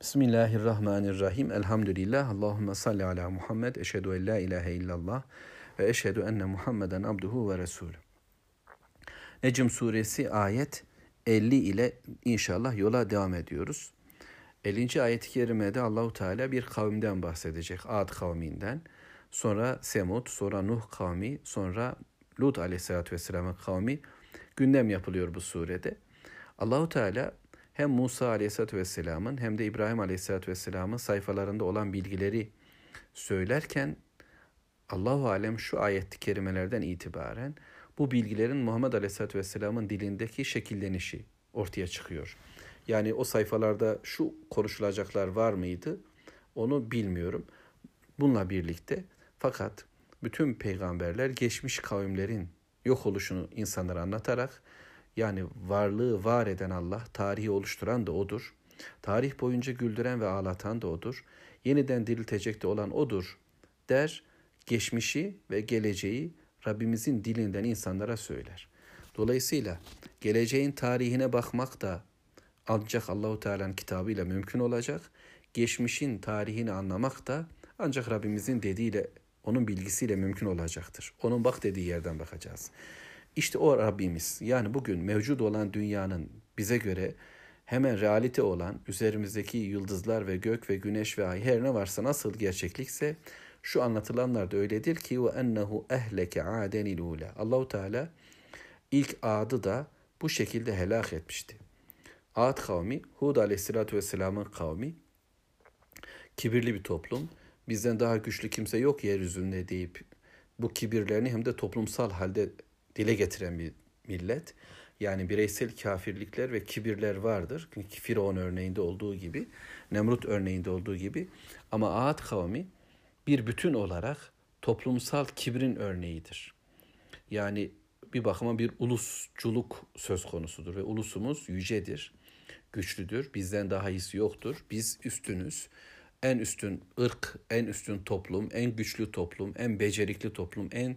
Bismillahirrahmanirrahim. Elhamdülillah. Allahümme salli ala Muhammed. Eşhedü en la ilahe illallah. Ve eşhedü enne Muhammeden abduhu ve resulü. Necm suresi ayet 50 ile inşallah yola devam ediyoruz. 50. ayet-i kerimede Allahu Teala bir kavimden bahsedecek. Ad kavminden. Sonra Semud, sonra Nuh kavmi, sonra Lut aleyhissalatü vesselamın kavmi gündem yapılıyor bu surede. Allahu Teala hem Musa Aleyhisselatü Vesselam'ın hem de İbrahim Aleyhisselatü Vesselam'ın sayfalarında olan bilgileri söylerken Allahu Alem şu ayet-i kerimelerden itibaren bu bilgilerin Muhammed Aleyhisselatü Vesselam'ın dilindeki şekillenişi ortaya çıkıyor. Yani o sayfalarda şu konuşulacaklar var mıydı onu bilmiyorum. Bununla birlikte fakat bütün peygamberler geçmiş kavimlerin yok oluşunu insanlara anlatarak yani varlığı var eden Allah, tarihi oluşturan da O'dur. Tarih boyunca güldüren ve ağlatan da O'dur. Yeniden diriltecek de olan O'dur der, geçmişi ve geleceği Rabbimizin dilinden insanlara söyler. Dolayısıyla geleceğin tarihine bakmak da ancak Allahu Teala'nın kitabıyla mümkün olacak. Geçmişin tarihini anlamak da ancak Rabbimizin dediğiyle, onun bilgisiyle mümkün olacaktır. Onun bak dediği yerden bakacağız. İşte o Rabbimiz yani bugün mevcut olan dünyanın bize göre hemen realite olan üzerimizdeki yıldızlar ve gök ve güneş ve ay her ne varsa nasıl gerçeklikse şu anlatılanlar da öyledir ki ve ennehu ehleke adenil ula. Allahu Teala ilk adı da bu şekilde helak etmişti. Ad kavmi Hud aleyhissalatü vesselamın kavmi kibirli bir toplum. Bizden daha güçlü kimse yok yeryüzünde deyip bu kibirlerini hem de toplumsal halde dile getiren bir millet. Yani bireysel kafirlikler ve kibirler vardır. Firavun örneğinde olduğu gibi, Nemrut örneğinde olduğu gibi. Ama Ad kavmi bir bütün olarak toplumsal kibrin örneğidir. Yani bir bakıma bir ulusculuk söz konusudur ve ulusumuz yücedir, güçlüdür. Bizden daha iyisi yoktur. Biz üstünüz. En üstün ırk, en üstün toplum, en güçlü toplum, en becerikli toplum, en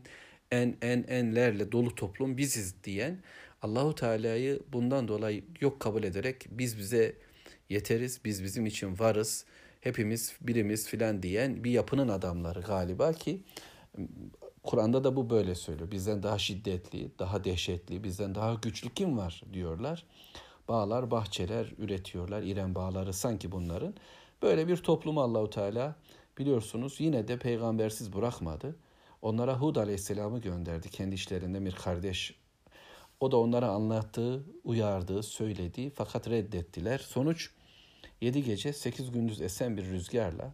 en en enlerle dolu toplum biziz diyen Allahu Teala'yı bundan dolayı yok kabul ederek biz bize yeteriz, biz bizim için varız, hepimiz birimiz filan diyen bir yapının adamları galiba ki Kur'an'da da bu böyle söylüyor. Bizden daha şiddetli, daha dehşetli, bizden daha güçlü kim var diyorlar. Bağlar, bahçeler üretiyorlar. İrem bağları sanki bunların. Böyle bir toplumu Allahu Teala biliyorsunuz yine de peygambersiz bırakmadı. Onlara Hud Aleyhisselam'ı gönderdi. Kendi işlerinde bir kardeş. O da onlara anlattığı, uyardığı, söylediği fakat reddettiler. Sonuç 7 gece 8 gündüz esen bir rüzgarla,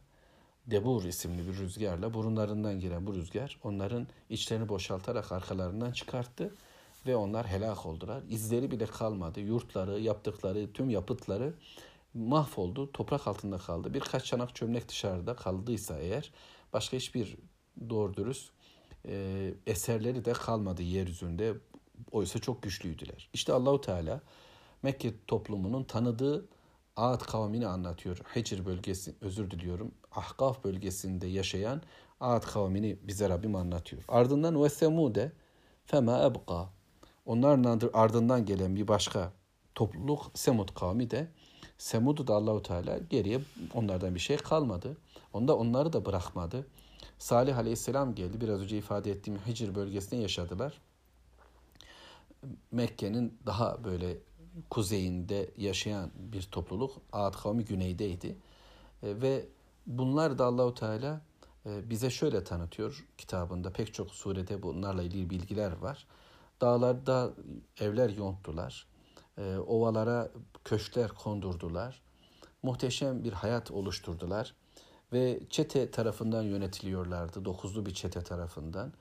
Debur isimli bir rüzgarla burunlarından giren bu rüzgar onların içlerini boşaltarak arkalarından çıkarttı ve onlar helak oldular. İzleri bile kalmadı. Yurtları, yaptıkları tüm yapıtları mahvoldu. Toprak altında kaldı. Birkaç çanak çömlek dışarıda kaldıysa eğer başka hiçbir doğru dürüst e, eserleri de kalmadı yeryüzünde. Oysa çok güçlüydüler. İşte Allahu Teala Mekke toplumunun tanıdığı Ad kavmini anlatıyor. Hecr bölgesi, özür diliyorum. Ahkaf bölgesinde yaşayan Ad kavmini bize Rabbim anlatıyor. Ardından ve semude fema ebqa. Onların ardından gelen bir başka topluluk Semud kavmi de Semud'u da Allahu Teala geriye onlardan bir şey kalmadı. Onda onları da bırakmadı. Salih Aleyhisselam geldi. Biraz önce ifade ettiğim Hicr bölgesinde yaşadılar. Mekke'nin daha böyle kuzeyinde yaşayan bir topluluk. Ad kavmi güneydeydi. E, ve bunlar da Allahu Teala e, bize şöyle tanıtıyor kitabında. Pek çok surede bunlarla ilgili bilgiler var. Dağlarda evler yonttular. E, ovalara köşkler kondurdular. Muhteşem bir hayat oluşturdular ve çete tarafından yönetiliyorlardı. Dokuzlu bir çete tarafından.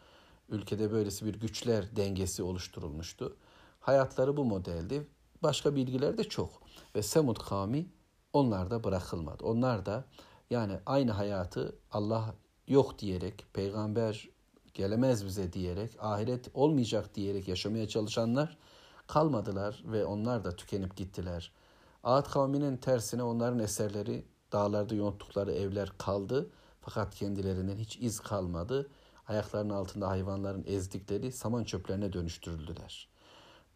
Ülkede böylesi bir güçler dengesi oluşturulmuştu. Hayatları bu modeldi. Başka bilgiler de çok. Ve Semud kavmi onlar da bırakılmadı. Onlar da yani aynı hayatı Allah yok diyerek, peygamber gelemez bize diyerek, ahiret olmayacak diyerek yaşamaya çalışanlar kalmadılar ve onlar da tükenip gittiler. Ad kavminin tersine onların eserleri Dağlarda yonttukları evler kaldı fakat kendilerinden hiç iz kalmadı. Ayaklarının altında hayvanların ezdikleri saman çöplerine dönüştürüldüler.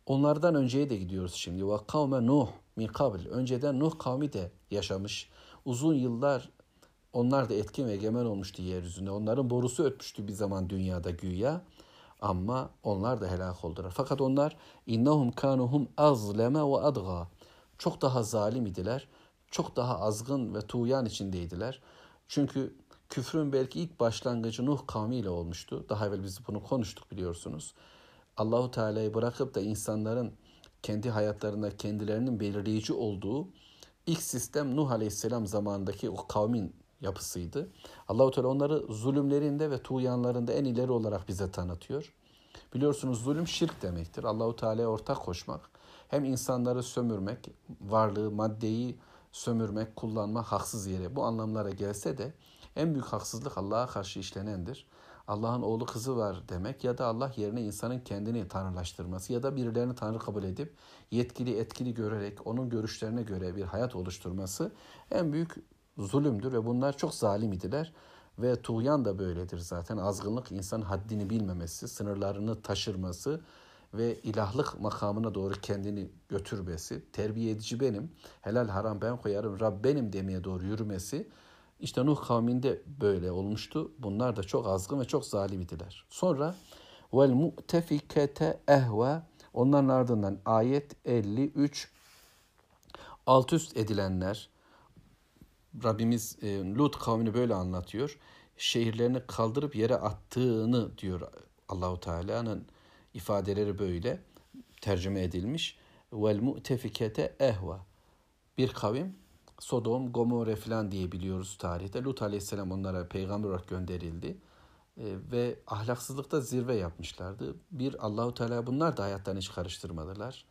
Onlardan önceye de gidiyoruz şimdi. Ve kavme Nuh min kabil. Önceden Nuh kavmi de yaşamış. Uzun yıllar onlar da etkin ve egemen olmuştu yeryüzünde. Onların borusu ötmüştü bir zaman dünyada güya. Ama onlar da helak oldular. Fakat onlar innahum kanuhum azleme ve adga. Çok daha zalim idiler. Çok daha azgın ve tuğyan içindeydiler. Çünkü küfrün belki ilk başlangıcı Nuh kavmiyle olmuştu. Daha evvel biz bunu konuştuk biliyorsunuz. Allahu Teala'yı bırakıp da insanların kendi hayatlarında kendilerinin belirleyici olduğu ilk sistem Nuh Aleyhisselam zamanındaki o kavmin yapısıydı. Allahu Teala onları zulümlerinde ve tuğyanlarında en ileri olarak bize tanıtıyor. Biliyorsunuz zulüm şirk demektir. Allahu Teala'ya ortak koşmak, hem insanları sömürmek, varlığı, maddeyi sömürmek, kullanmak haksız yere bu anlamlara gelse de en büyük haksızlık Allah'a karşı işlenendir. Allah'ın oğlu kızı var demek ya da Allah yerine insanın kendini tanrılaştırması ya da birilerini tanrı kabul edip yetkili etkili görerek onun görüşlerine göre bir hayat oluşturması en büyük zulümdür ve bunlar çok zalim idiler. Ve tuğyan da böyledir zaten. Azgınlık insan haddini bilmemesi, sınırlarını taşırması ve ilahlık makamına doğru kendini götürmesi, terbiye edici benim, helal haram ben koyarım, Rab benim demeye doğru yürümesi, işte Nuh kavminde böyle olmuştu. Bunlar da çok azgın ve çok zalim idiler. Sonra vel mu'tefikete ehve onların ardından ayet 53 alt üst edilenler Rabbimiz e, Lut kavmini böyle anlatıyor. Şehirlerini kaldırıp yere attığını diyor Allahu Teala'nın ifadeleri böyle tercüme edilmiş. Vel mu'tefikete ehva. Bir kavim Sodom, Gomorre falan diye biliyoruz tarihte. Lut aleyhisselam onlara peygamber olarak gönderildi. E, ve ahlaksızlıkta zirve yapmışlardı. Bir Allahu Teala bunlar da hayatlarını hiç karıştırmadılar.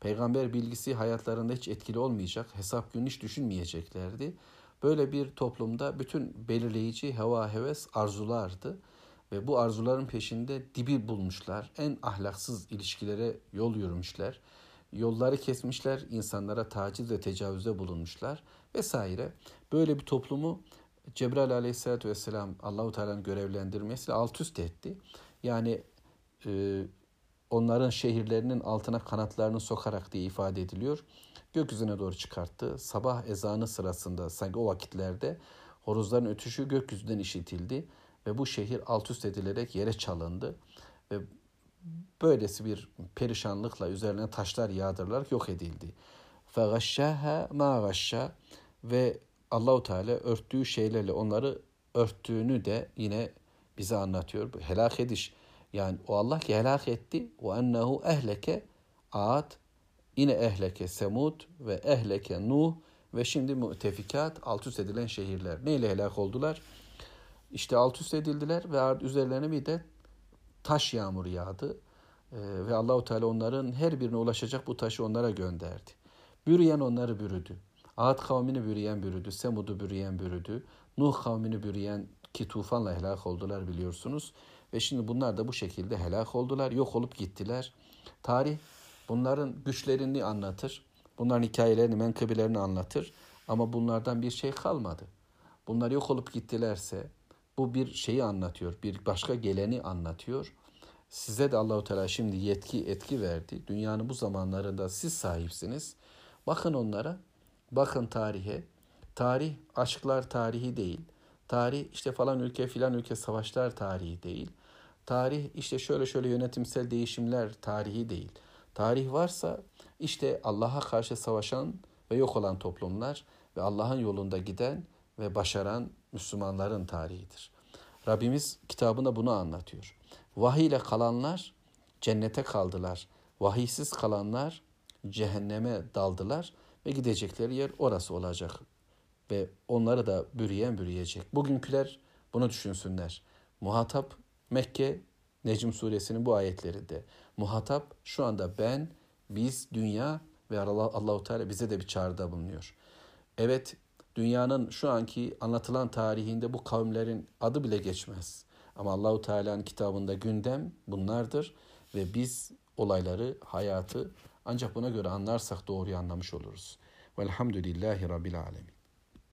Peygamber bilgisi hayatlarında hiç etkili olmayacak. Hesap günü hiç düşünmeyeceklerdi. Böyle bir toplumda bütün belirleyici heva heves arzulardı ve bu arzuların peşinde dibi bulmuşlar. En ahlaksız ilişkilere yol yürümüşler. Yolları kesmişler, insanlara taciz ve tecavüzde bulunmuşlar vesaire. Böyle bir toplumu Cebrail aleyhissalatü vesselam Allahu Teala'nın görevlendirmesiyle alt üst etti. Yani e, onların şehirlerinin altına kanatlarını sokarak diye ifade ediliyor gökyüzüne doğru çıkarttı. Sabah ezanı sırasında sanki o vakitlerde horozların ötüşü gökyüzünden işitildi ve bu şehir alt üst edilerek yere çalındı ve böylesi bir perişanlıkla üzerine taşlar yağdırılarak yok edildi. Fagashşaha ma gashşa ve Allahu Teala örttüğü şeylerle onları örttüğünü de yine bize anlatıyor. Bu helak ediş. Yani o Allah ki helak etti. O ennehu ehleke Ad, yine ehleke Semud ve ehleke Nuh ve şimdi mütefikat alt üst edilen şehirler. Neyle helak oldular? İşte alt üst edildiler ve üzerlerine bir de taş yağmuru yağdı. Ee, ve Allahu Teala onların her birine ulaşacak bu taşı onlara gönderdi. Bürüyen onları bürüdü. Ad kavmini bürüyen bürüdü. Semud'u bürüyen bürüdü. Nuh kavmini bürüyen ki tufanla helak oldular biliyorsunuz. Ve şimdi bunlar da bu şekilde helak oldular. Yok olup gittiler. Tarih Bunların güçlerini anlatır. Bunların hikayelerini, menkıbelerini anlatır. Ama bunlardan bir şey kalmadı. Bunlar yok olup gittilerse bu bir şeyi anlatıyor. Bir başka geleni anlatıyor. Size de Allahu Teala şimdi yetki, etki verdi. Dünyanın bu zamanlarında siz sahipsiniz. Bakın onlara. Bakın tarihe. Tarih aşklar tarihi değil. Tarih işte falan ülke filan ülke savaşlar tarihi değil. Tarih işte şöyle şöyle yönetimsel değişimler tarihi değil. Tarih varsa işte Allah'a karşı savaşan ve yok olan toplumlar ve Allah'ın yolunda giden ve başaran Müslümanların tarihidir. Rabbimiz kitabında bunu anlatıyor. Vahiy ile kalanlar cennete kaldılar. Vahiysiz kalanlar cehenneme daldılar ve gidecekleri yer orası olacak. Ve onları da bürüyen bürüyecek. Bugünküler bunu düşünsünler. Muhatap Mekke Necm suresinin bu ayetlerinde. Muhatap şu anda ben, biz, dünya ve Allah, Allahu Teala bize de bir çağrıda bulunuyor. Evet, dünyanın şu anki anlatılan tarihinde bu kavimlerin adı bile geçmez. Ama Allahu Teala'nın kitabında gündem bunlardır ve biz olayları, hayatı ancak buna göre anlarsak doğruyu anlamış oluruz. Velhamdülillahi Rabbil Alemin.